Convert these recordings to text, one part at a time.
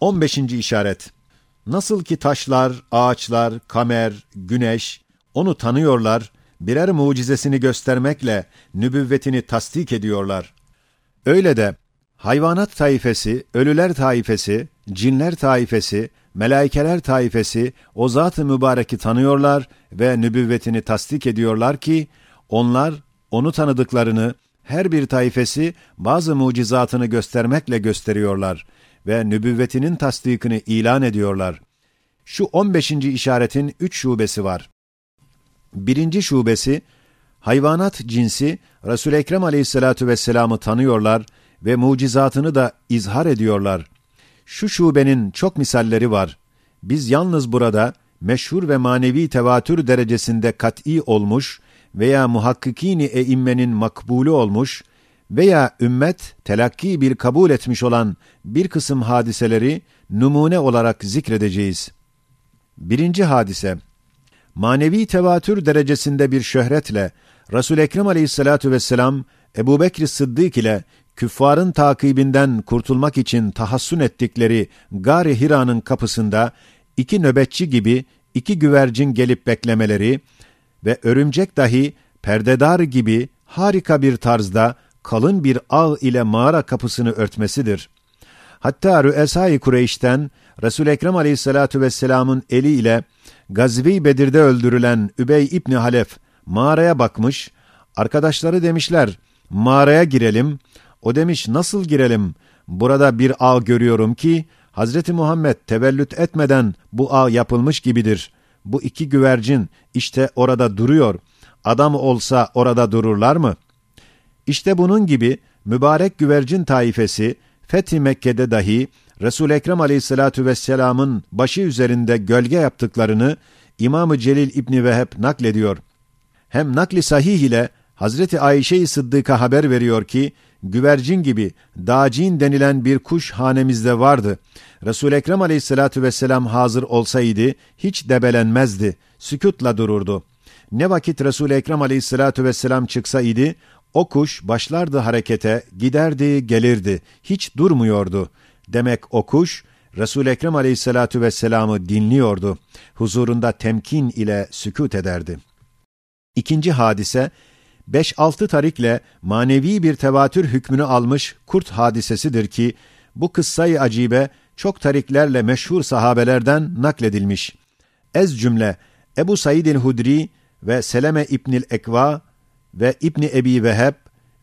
15. işaret. Nasıl ki taşlar, ağaçlar, kamer, güneş onu tanıyorlar, birer mucizesini göstermekle nübüvvetini tasdik ediyorlar. Öyle de hayvanat taifesi, ölüler taifesi, cinler taifesi, melaikeler taifesi o zat-ı mübareki tanıyorlar ve nübüvvetini tasdik ediyorlar ki onlar onu tanıdıklarını her bir taifesi bazı mucizatını göstermekle gösteriyorlar ve nübüvvetinin tasdikini ilan ediyorlar. Şu 15. işaretin üç şubesi var. Birinci şubesi, hayvanat cinsi Resul-i Ekrem aleyhissalatu vesselam'ı tanıyorlar ve mucizatını da izhar ediyorlar. Şu şubenin çok misalleri var. Biz yalnız burada meşhur ve manevi tevatür derecesinde kat'i olmuş veya muhakkikini eimmenin makbulü olmuş veya ümmet telakki bir kabul etmiş olan bir kısım hadiseleri numune olarak zikredeceğiz. Birinci hadise, manevi tevatür derecesinde bir şöhretle Resul-i Ekrem aleyhissalatu vesselam Ebu Bekir Sıddık ile küffarın takibinden kurtulmak için tahassun ettikleri Gari Hira'nın kapısında iki nöbetçi gibi iki güvercin gelip beklemeleri ve örümcek dahi perdedar gibi harika bir tarzda kalın bir ağ ile mağara kapısını örtmesidir. Hatta Rüesai Kureyş'ten Resul-i Ekrem aleyhissalatu vesselamın eliyle Gazvi Bedir'de öldürülen Übey İbni Halef mağaraya bakmış, arkadaşları demişler, mağaraya girelim. O demiş, nasıl girelim? Burada bir ağ görüyorum ki, Hazreti Muhammed tevellüt etmeden bu ağ yapılmış gibidir. Bu iki güvercin işte orada duruyor. Adam olsa orada dururlar mı? İşte bunun gibi mübarek güvercin taifesi, Fethi Mekke'de dahi Resul-i Ekrem aleyhissalatu vesselamın başı üzerinde gölge yaptıklarını İmam-ı Celil İbni Veheb naklediyor. Hem nakli sahih ile Hazreti Ayşe-i Sıddık'a haber veriyor ki, güvercin gibi dağcin denilen bir kuş hanemizde vardı. Resul-i Ekrem aleyhissalatu vesselam hazır olsaydı hiç debelenmezdi, sükutla dururdu. Ne vakit Resul-i Ekrem aleyhissalatu vesselam çıksaydı, o kuş başlardı harekete, giderdi, gelirdi, hiç durmuyordu. Demek o kuş, Resul-i Ekrem aleyhissalatu vesselam'ı dinliyordu. Huzurunda temkin ile sükut ederdi. İkinci hadise, 5-6 tarikle manevi bir tevatür hükmünü almış kurt hadisesidir ki, bu kıssayı acibe çok tariklerle meşhur sahabelerden nakledilmiş. Ez cümle, Ebu Said el-Hudri ve Seleme İbnil Ekva ve İbni Ebi Veheb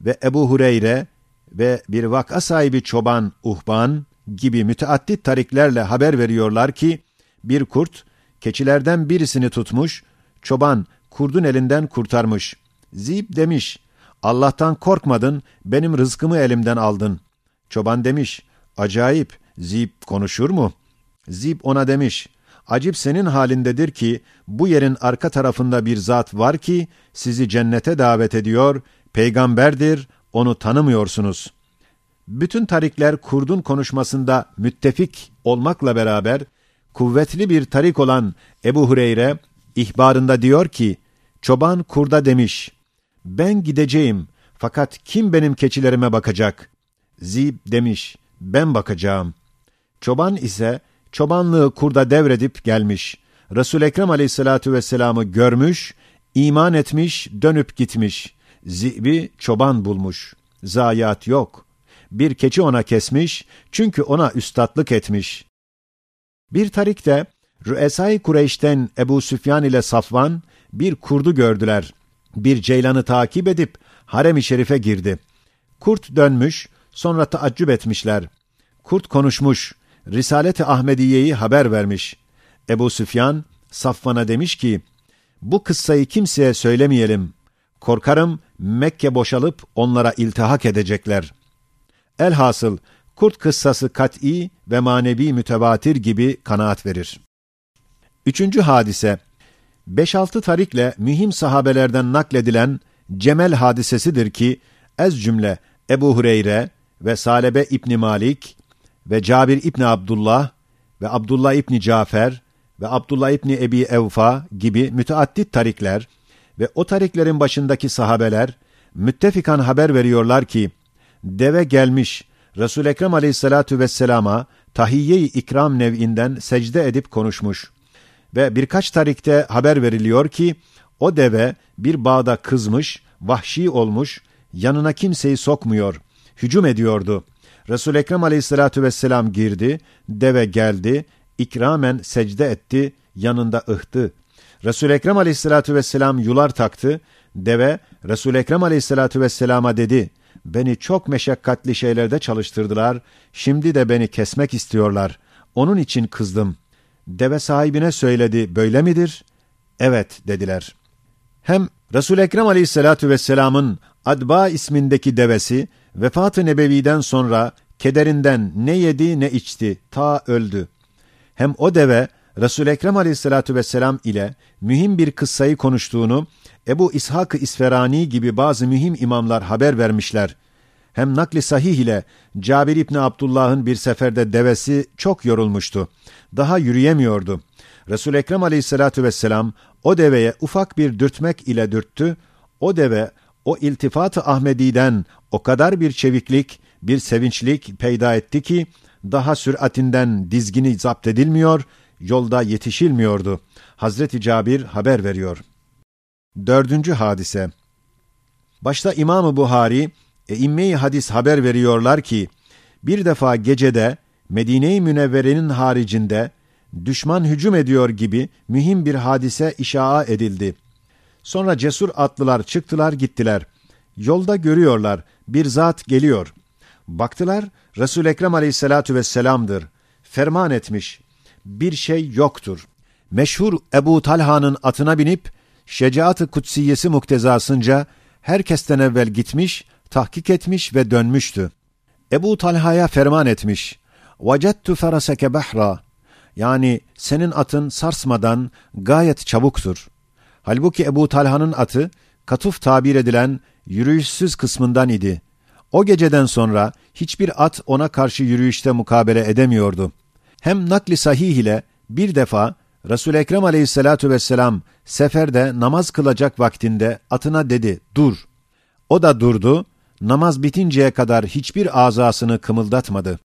ve Ebu Hureyre ve bir vaka sahibi çoban Uhban gibi müteaddit tariklerle haber veriyorlar ki, bir kurt, keçilerden birisini tutmuş, çoban kurdun elinden kurtarmış. Zib demiş, Allah'tan korkmadın, benim rızkımı elimden aldın. Çoban demiş, acayip, Zib konuşur mu? Zib ona demiş, acip senin halindedir ki, bu yerin arka tarafında bir zat var ki, sizi cennete davet ediyor, peygamberdir, onu tanımıyorsunuz. Bütün tarikler kurdun konuşmasında müttefik olmakla beraber, kuvvetli bir tarik olan Ebu Hureyre, ihbarında diyor ki, çoban kurda demiş, ben gideceğim fakat kim benim keçilerime bakacak? Zib demiş, ben bakacağım. Çoban ise çobanlığı kurda devredip gelmiş. Resul Ekrem Aleyhissalatu vesselam'ı görmüş, iman etmiş, dönüp gitmiş. Zibi çoban bulmuş. Zayiat yok. Bir keçi ona kesmiş, çünkü ona üstatlık etmiş. Bir tarikte Rüesay Kureyş'ten Ebu Süfyan ile Safvan bir kurdu gördüler. Bir ceylanı takip edip harem-i şerife girdi. Kurt dönmüş, sonra taaccüp etmişler. Kurt konuşmuş, Risalet-i Ahmediye'yi haber vermiş. Ebu Süfyan, Safvan'a demiş ki, bu kıssayı kimseye söylemeyelim. Korkarım Mekke boşalıp onlara iltihak edecekler. Elhasıl kurt kıssası kat'i ve manevi mütevatir gibi kanaat verir. Üçüncü hadise, 5-6 tarikle mühim sahabelerden nakledilen Cemel hadisesidir ki, ez cümle Ebu Hureyre ve Salebe İbni Malik ve Cabir İbni Abdullah ve Abdullah İbni Cafer ve Abdullah İbni Ebi Evfa gibi müteaddit tarikler ve o tariklerin başındaki sahabeler müttefikan haber veriyorlar ki, deve gelmiş Resul-i Ekrem aleyhissalatu vesselama tahiyye-i ikram nev'inden secde edip konuşmuş. Ve birkaç tarikte haber veriliyor ki, o deve bir bağda kızmış, vahşi olmuş, yanına kimseyi sokmuyor, hücum ediyordu. Resul Ekrem Aleyhissalatu vesselam girdi, deve geldi, ikramen secde etti, yanında ıhtı. Resul Ekrem Aleyhissalatu vesselam yular taktı. Deve Resul Ekrem Aleyhissalatu vesselama dedi: "Beni çok meşakkatli şeylerde çalıştırdılar. Şimdi de beni kesmek istiyorlar. Onun için kızdım." Deve sahibine söyledi: "Böyle midir?" "Evet." dediler. Hem Resul Ekrem Aleyhissalatu vesselam'ın Adba ismindeki devesi vefat-ı nebeviden sonra kederinden ne yedi ne içti ta öldü. Hem o deve Resul Ekrem Aleyhissalatu vesselam ile mühim bir kıssayı konuştuğunu Ebu İshak-ı İsferani gibi bazı mühim imamlar haber vermişler. Hem nakli sahih ile Cabir İbni Abdullah'ın bir seferde devesi çok yorulmuştu. Daha yürüyemiyordu. Resul Ekrem Aleyhissalatu vesselam o deveye ufak bir dürtmek ile dürttü. O deve o iltifat-ı Ahmedi'den o kadar bir çeviklik, bir sevinçlik peyda etti ki daha süratinden dizgini zapt edilmiyor, yolda yetişilmiyordu. Hazreti Cabir haber veriyor. Dördüncü hadise. Başta İmam-ı Buhari, e, İmme-i Hadis haber veriyorlar ki, bir defa gecede Medine-i Münevvere'nin haricinde düşman hücum ediyor gibi mühim bir hadise işaa edildi. Sonra cesur atlılar çıktılar gittiler. Yolda görüyorlar bir zat geliyor. Baktılar Resul Ekrem Aleyhissalatu vesselam'dır. Ferman etmiş. Bir şey yoktur. Meşhur Ebu Talha'nın atına binip şecaat-ı kutsiyesi muktezasınca herkesten evvel gitmiş, tahkik etmiş ve dönmüştü. Ebu Talha'ya ferman etmiş. Vecettu feraseke behra yani senin atın sarsmadan gayet çabuktur. Halbuki Ebu Talha'nın atı katuf tabir edilen yürüyüşsüz kısmından idi. O geceden sonra hiçbir at ona karşı yürüyüşte mukabele edemiyordu. Hem nakli sahih ile bir defa Resul Ekrem Aleyhissalatu vesselam seferde namaz kılacak vaktinde atına dedi, "Dur." O da durdu. Namaz bitinceye kadar hiçbir azasını kımıldatmadı.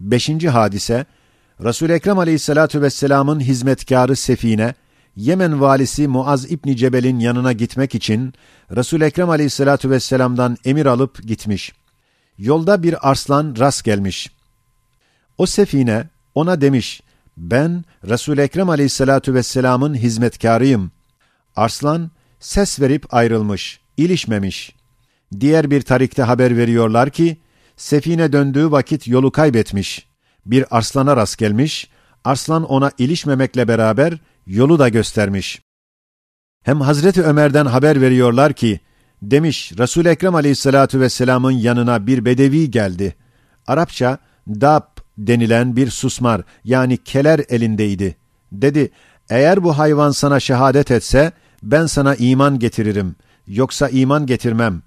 Beşinci hadise Resul Ekrem Aleyhissalatu vesselam'ın hizmetkarı Sefine Yemen valisi Muaz İbni Cebel'in yanına gitmek için Resul Ekrem Aleyhissalatu vesselam'dan emir alıp gitmiş. Yolda bir arslan rast gelmiş. O sefine ona demiş: "Ben Resul Ekrem Aleyhissalatu vesselam'ın hizmetkarıyım." Arslan ses verip ayrılmış, ilişmemiş. Diğer bir tarikte haber veriyorlar ki sefine döndüğü vakit yolu kaybetmiş. Bir arslana rast gelmiş. Arslan ona ilişmemekle beraber yolu da göstermiş. Hem Hazreti Ömer'den haber veriyorlar ki, demiş resul Ekrem aleyhissalatu vesselamın yanına bir bedevi geldi. Arapça dab denilen bir susmar yani keler elindeydi. Dedi, eğer bu hayvan sana şehadet etse, ben sana iman getiririm, yoksa iman getirmem.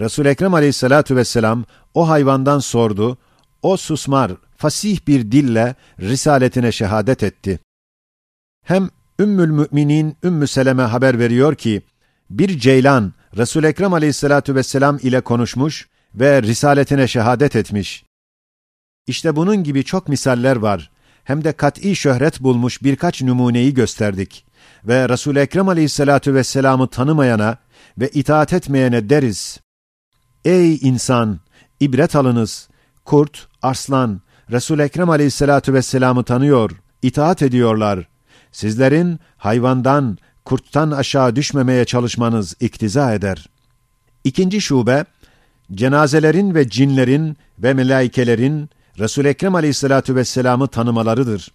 resul Ekrem aleyhissalatu vesselam o hayvandan sordu, o susmar fasih bir dille risaletine şehadet etti. Hem Ümmül Müminin Ümmü Seleme haber veriyor ki, bir ceylan Resul Ekrem Aleyhissalatu vesselam ile konuşmuş ve risaletine şehadet etmiş. İşte bunun gibi çok misaller var. Hem de kat'î şöhret bulmuş birkaç numuneyi gösterdik. Ve Resul Ekrem Aleyhissalatu vesselam'ı tanımayana ve itaat etmeyene deriz. Ey insan! ibret alınız. Kurt, arslan, Resul Ekrem Aleyhissalatu vesselam'ı tanıyor, itaat ediyorlar. Sizlerin hayvandan, kurttan aşağı düşmemeye çalışmanız iktiza eder. İkinci şube, cenazelerin ve cinlerin ve melaikelerin Resul Ekrem Aleyhissalatu vesselam'ı tanımalarıdır.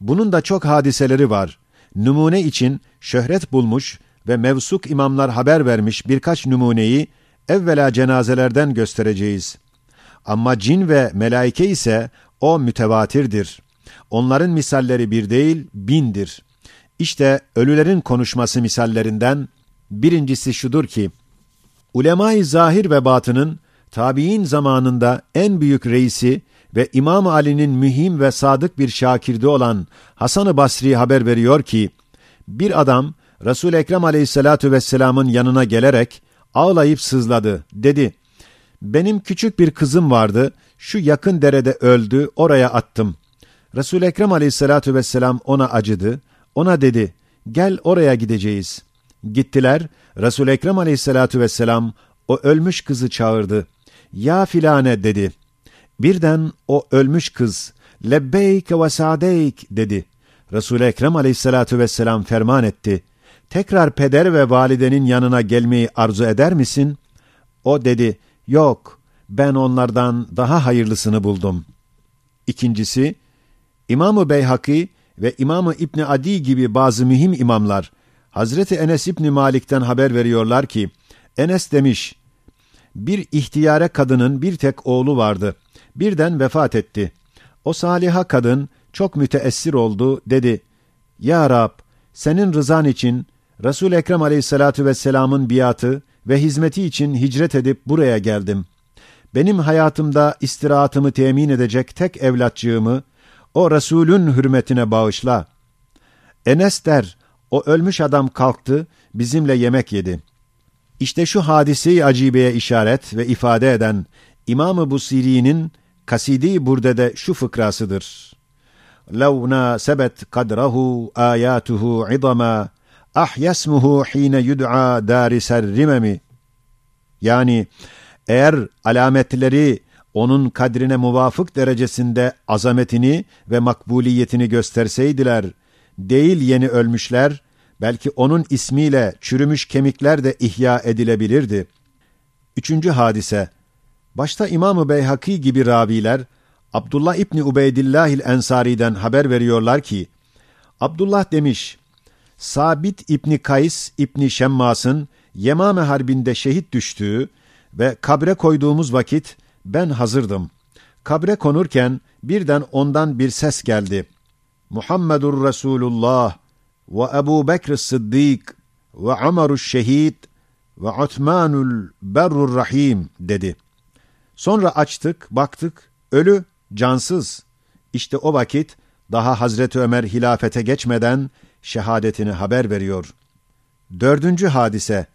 Bunun da çok hadiseleri var. Numune için şöhret bulmuş ve mevsuk imamlar haber vermiş birkaç numuneyi evvela cenazelerden göstereceğiz. Ama cin ve melaike ise o mütevatirdir. Onların misalleri bir değil, bindir. İşte ölülerin konuşması misallerinden birincisi şudur ki, ulema-i zahir ve batının tabi'in zamanında en büyük reisi ve İmam Ali'nin mühim ve sadık bir şakirdi olan Hasan-ı Basri haber veriyor ki, bir adam Resul Ekrem Aleyhissalatu vesselam'ın yanına gelerek ağlayıp sızladı. Dedi: Benim küçük bir kızım vardı, şu yakın derede öldü, oraya attım. resul Ekrem aleyhissalatu vesselam ona acıdı, ona dedi, gel oraya gideceğiz. Gittiler, resul Ekrem aleyhissalatu vesselam o ölmüş kızı çağırdı. Ya filane dedi. Birden o ölmüş kız, lebbeyk ve sadeyk dedi. resul Ekrem aleyhissalatu vesselam ferman etti. Tekrar peder ve validenin yanına gelmeyi arzu eder misin? O dedi, yok, ben onlardan daha hayırlısını buldum. İkincisi, İmam-ı Beyhaki ve İmam-ı İbni Adi gibi bazı mühim imamlar, Hazreti Enes İbni Malik'ten haber veriyorlar ki, Enes demiş, bir ihtiyare kadının bir tek oğlu vardı. Birden vefat etti. O saliha kadın çok müteessir oldu, dedi, Ya Rab, senin rızan için Resul Ekrem Aleyhissalatu vesselam'ın biatı ve hizmeti için hicret edip buraya geldim. Benim hayatımda istirahatımı temin edecek tek evlatçığımı o Resulün hürmetine bağışla. Enes der, o ölmüş adam kalktı, bizimle yemek yedi. İşte şu hadiseyi acibeye işaret ve ifade eden İmam-ı Busiri'nin Kasidi Burde'de şu fıkrasıdır. لَوْ نَاسَبَتْ قَدْرَهُ آيَاتُهُ عِظَمًا ahyasmuhu hine yud'a dariser rimemi. Yani eğer alametleri onun kadrine muvafık derecesinde azametini ve makbuliyetini gösterseydiler, değil yeni ölmüşler, belki onun ismiyle çürümüş kemikler de ihya edilebilirdi. Üçüncü hadise, başta İmam-ı Beyhaki gibi raviler, Abdullah İbni Ubeydillahil Ensari'den haber veriyorlar ki, Abdullah demiş, Sabit İbni Kays İbni Şemmas'ın Yemame Harbi'nde şehit düştüğü ve kabre koyduğumuz vakit ben hazırdım. Kabre konurken birden ondan bir ses geldi. Muhammedur Resulullah ve Ebu Bekr Sıddık ve Ömer'ü Şehit ve Utmanul Berrur Rahim dedi. Sonra açtık, baktık, ölü, cansız. İşte o vakit daha Hazreti Ömer hilafete geçmeden şehadetini haber veriyor. Dördüncü hadise,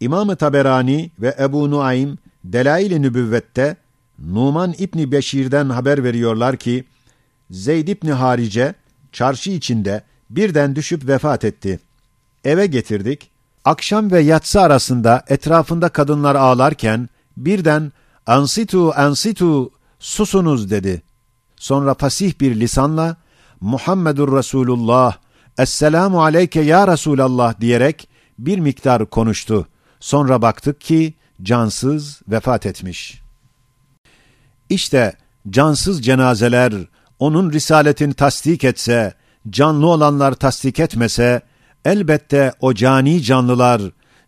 İmam-ı Taberani ve Ebu Nuaym Delail-i Nübüvvet'te Numan İbni Beşir'den haber veriyorlar ki, Zeyd İbni Harice çarşı içinde birden düşüp vefat etti. Eve getirdik. Akşam ve yatsı arasında etrafında kadınlar ağlarken birden ansitu ansitu susunuz dedi. Sonra fasih bir lisanla Muhammedur Resulullah Esselamu aleyke ya Resulallah diyerek bir miktar konuştu. Sonra baktık ki cansız vefat etmiş. İşte cansız cenazeler onun risaletini tasdik etse, canlı olanlar tasdik etmese, elbette o cani canlılar,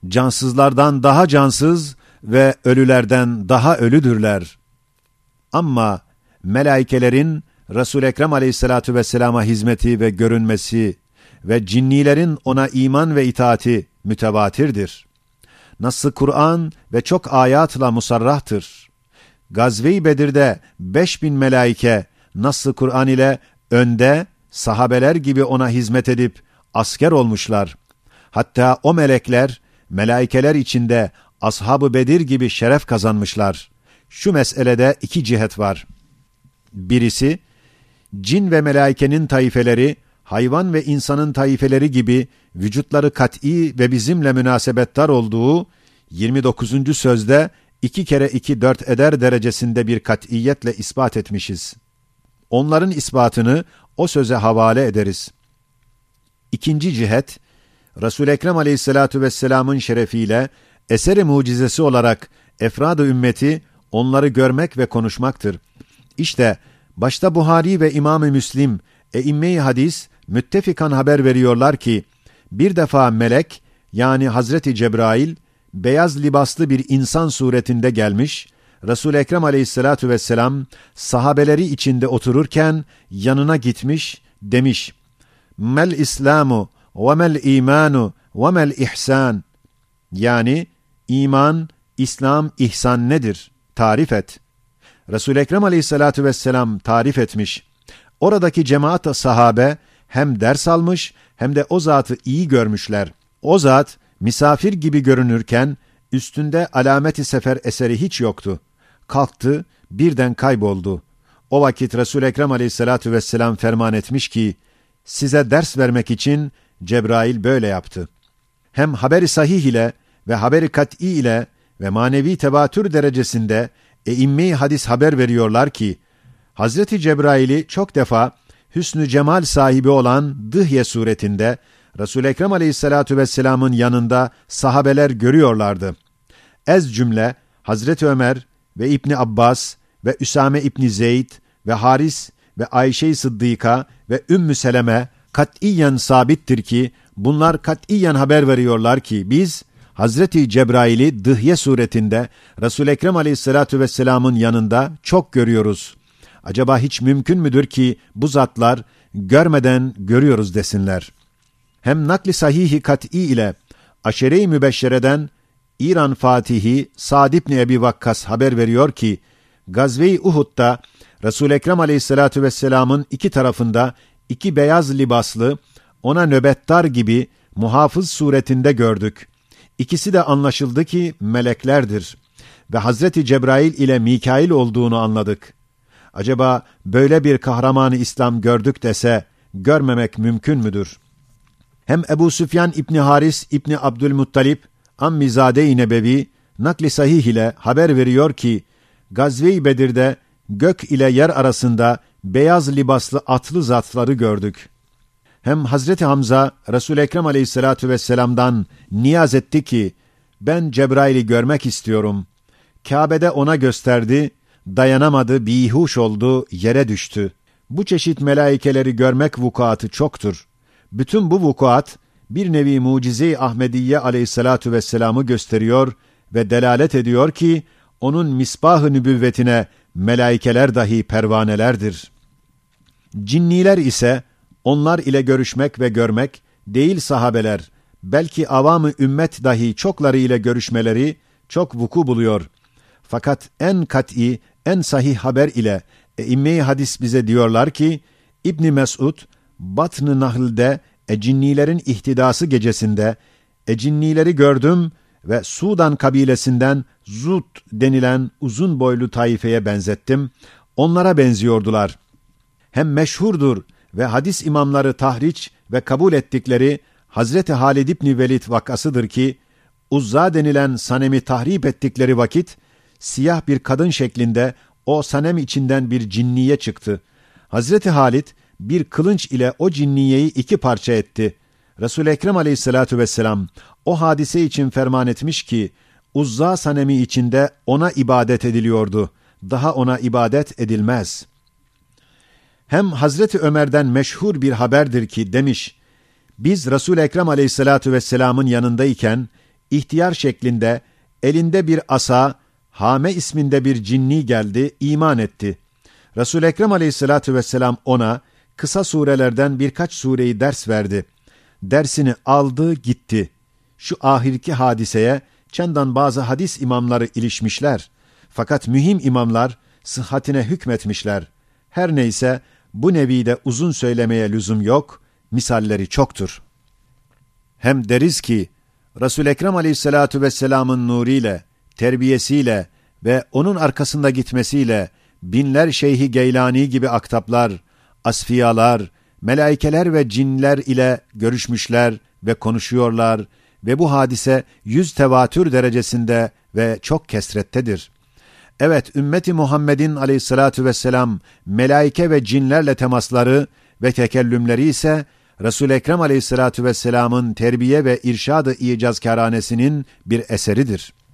cansızlardan daha cansız ve ölülerden daha ölüdürler. Ama melaikelerin Resul Ekrem Aleyhissalatu vesselama hizmeti ve görünmesi ve cinnilerin ona iman ve itaati mütevatirdir. Nasıl Kur'an ve çok ayatla musarrahtır. Gazve-i Bedir'de beş bin melaike nasıl Kur'an ile önde sahabeler gibi ona hizmet edip asker olmuşlar. Hatta o melekler melaikeler içinde ashab-ı Bedir gibi şeref kazanmışlar. Şu meselede iki cihet var. Birisi, cin ve melaikenin taifeleri hayvan ve insanın taifeleri gibi vücutları kat'i ve bizimle münasebettar olduğu 29. sözde iki kere iki dört eder derecesinde bir kat'iyetle ispat etmişiz. Onların ispatını o söze havale ederiz. İkinci cihet, Resul Ekrem Aleyhissalatu vesselam'ın şerefiyle eseri mucizesi olarak efrad-ı ümmeti onları görmek ve konuşmaktır. İşte başta Buhari ve İmam-ı Müslim, e-imme hadis müttefikan haber veriyorlar ki, bir defa melek, yani Hazreti Cebrail, beyaz libaslı bir insan suretinde gelmiş, resul Ekrem aleyhissalatu vesselam, sahabeleri içinde otururken, yanına gitmiş, demiş, Mel İslamu ve mel imanu ve mel ihsan. Yani, iman, İslam, ihsan nedir? Tarif et. resul Ekrem aleyhissalatu vesselam tarif etmiş. Oradaki cemaat sahabe, hem ders almış hem de o zatı iyi görmüşler. O zat misafir gibi görünürken Üstünde alameti sefer eseri hiç yoktu. Kalktı, birden kayboldu. O vakit Resul Ekrem Aleyhissalatu vesselam ferman etmiş ki size ders vermek için Cebrail böyle yaptı. Hem haberi sahih ile ve haberi kat'i ile ve manevi tevatür derecesinde eimmi hadis haber veriyorlar ki Hazreti Cebrail'i çok defa hüsnü cemal sahibi olan Dıhye suretinde Resul Ekrem Aleyhissalatu vesselam'ın yanında sahabeler görüyorlardı. Ez cümle Hazreti Ömer ve İbni Abbas ve Üsame İbni Zeyd ve Haris ve Ayşe-i Sıddıka ve Ümmü Seleme katiyen sabittir ki bunlar katiyen haber veriyorlar ki biz Hazreti Cebrail'i Dıhye suretinde Resul Ekrem Aleyhissalatu vesselam'ın yanında çok görüyoruz. Acaba hiç mümkün müdür ki bu zatlar görmeden görüyoruz desinler. Hem nakli sahihi kat'i ile aşere-i mübeşşereden İran Fatihi Sa'd ibn Ebi Vakkas haber veriyor ki Gazve-i Uhud'da Resul Ekrem Aleyhissalatu vesselam'ın iki tarafında iki beyaz libaslı ona nöbettar gibi muhafız suretinde gördük. İkisi de anlaşıldı ki meleklerdir ve Hazreti Cebrail ile Mikail olduğunu anladık. Acaba böyle bir kahramanı İslam gördük dese görmemek mümkün müdür? Hem Ebu Süfyan İbni Haris İbni Abdülmuttalip Ammizade-i Nebevi nakli sahih ile haber veriyor ki Gazve-i Bedir'de gök ile yer arasında beyaz libaslı atlı zatları gördük. Hem Hazreti Hamza Resul Ekrem Aleyhissalatu vesselam'dan niyaz etti ki ben Cebrail'i görmek istiyorum. Kabe'de ona gösterdi, dayanamadı, bihuş oldu, yere düştü. Bu çeşit melaikeleri görmek vukuatı çoktur. Bütün bu vukuat bir nevi mucize-i Ahmediye aleyhissalatu vesselam'ı gösteriyor ve delalet ediyor ki onun misbah-ı nübüvvetine melaikeler dahi pervanelerdir. Cinniler ise onlar ile görüşmek ve görmek değil sahabeler, belki avamı ümmet dahi çokları ile görüşmeleri çok vuku buluyor. Fakat en kat'i, en sahih haber ile e hadis bize diyorlar ki İbni Mesud Batn-ı Nahl'de Ecinnilerin ihtidası gecesinde Ecinnileri gördüm ve Sudan kabilesinden Zut denilen uzun boylu taifeye benzettim. Onlara benziyordular. Hem meşhurdur ve hadis imamları tahriç ve kabul ettikleri Hazreti Halid İbni Velid vakasıdır ki, Uzza denilen sanemi tahrip ettikleri vakit, siyah bir kadın şeklinde o sanem içinden bir cinniye çıktı. Hazreti Halid bir kılınç ile o cinniyeyi iki parça etti. Resul-i Ekrem aleyhissalatu vesselam o hadise için ferman etmiş ki, Uzza sanemi içinde ona ibadet ediliyordu. Daha ona ibadet edilmez. Hem Hazreti Ömer'den meşhur bir haberdir ki demiş, biz Resul-i Ekrem aleyhissalatu vesselamın yanındayken, ihtiyar şeklinde, elinde bir asa, Hame isminde bir cinni geldi, iman etti. Resul Ekrem Aleyhissalatu vesselam ona kısa surelerden birkaç sureyi ders verdi. Dersini aldı, gitti. Şu ahirki hadiseye çendan bazı hadis imamları ilişmişler. Fakat mühim imamlar sıhhatine hükmetmişler. Her neyse bu nevide uzun söylemeye lüzum yok, misalleri çoktur. Hem deriz ki Resul Ekrem Aleyhissalatu vesselam'ın nuriyle terbiyesiyle ve onun arkasında gitmesiyle binler Şeyhi Geylani gibi aktaplar, asfiyalar, melaikeler ve cinler ile görüşmüşler ve konuşuyorlar ve bu hadise yüz tevatür derecesinde ve çok kesrettedir. Evet, ümmeti Muhammed'in aleyhissalatu vesselam melaike ve cinlerle temasları ve tekellümleri ise Resul Ekrem aleyhissalatu vesselam'ın terbiye ve irşadı icazkaranesinin bir eseridir.''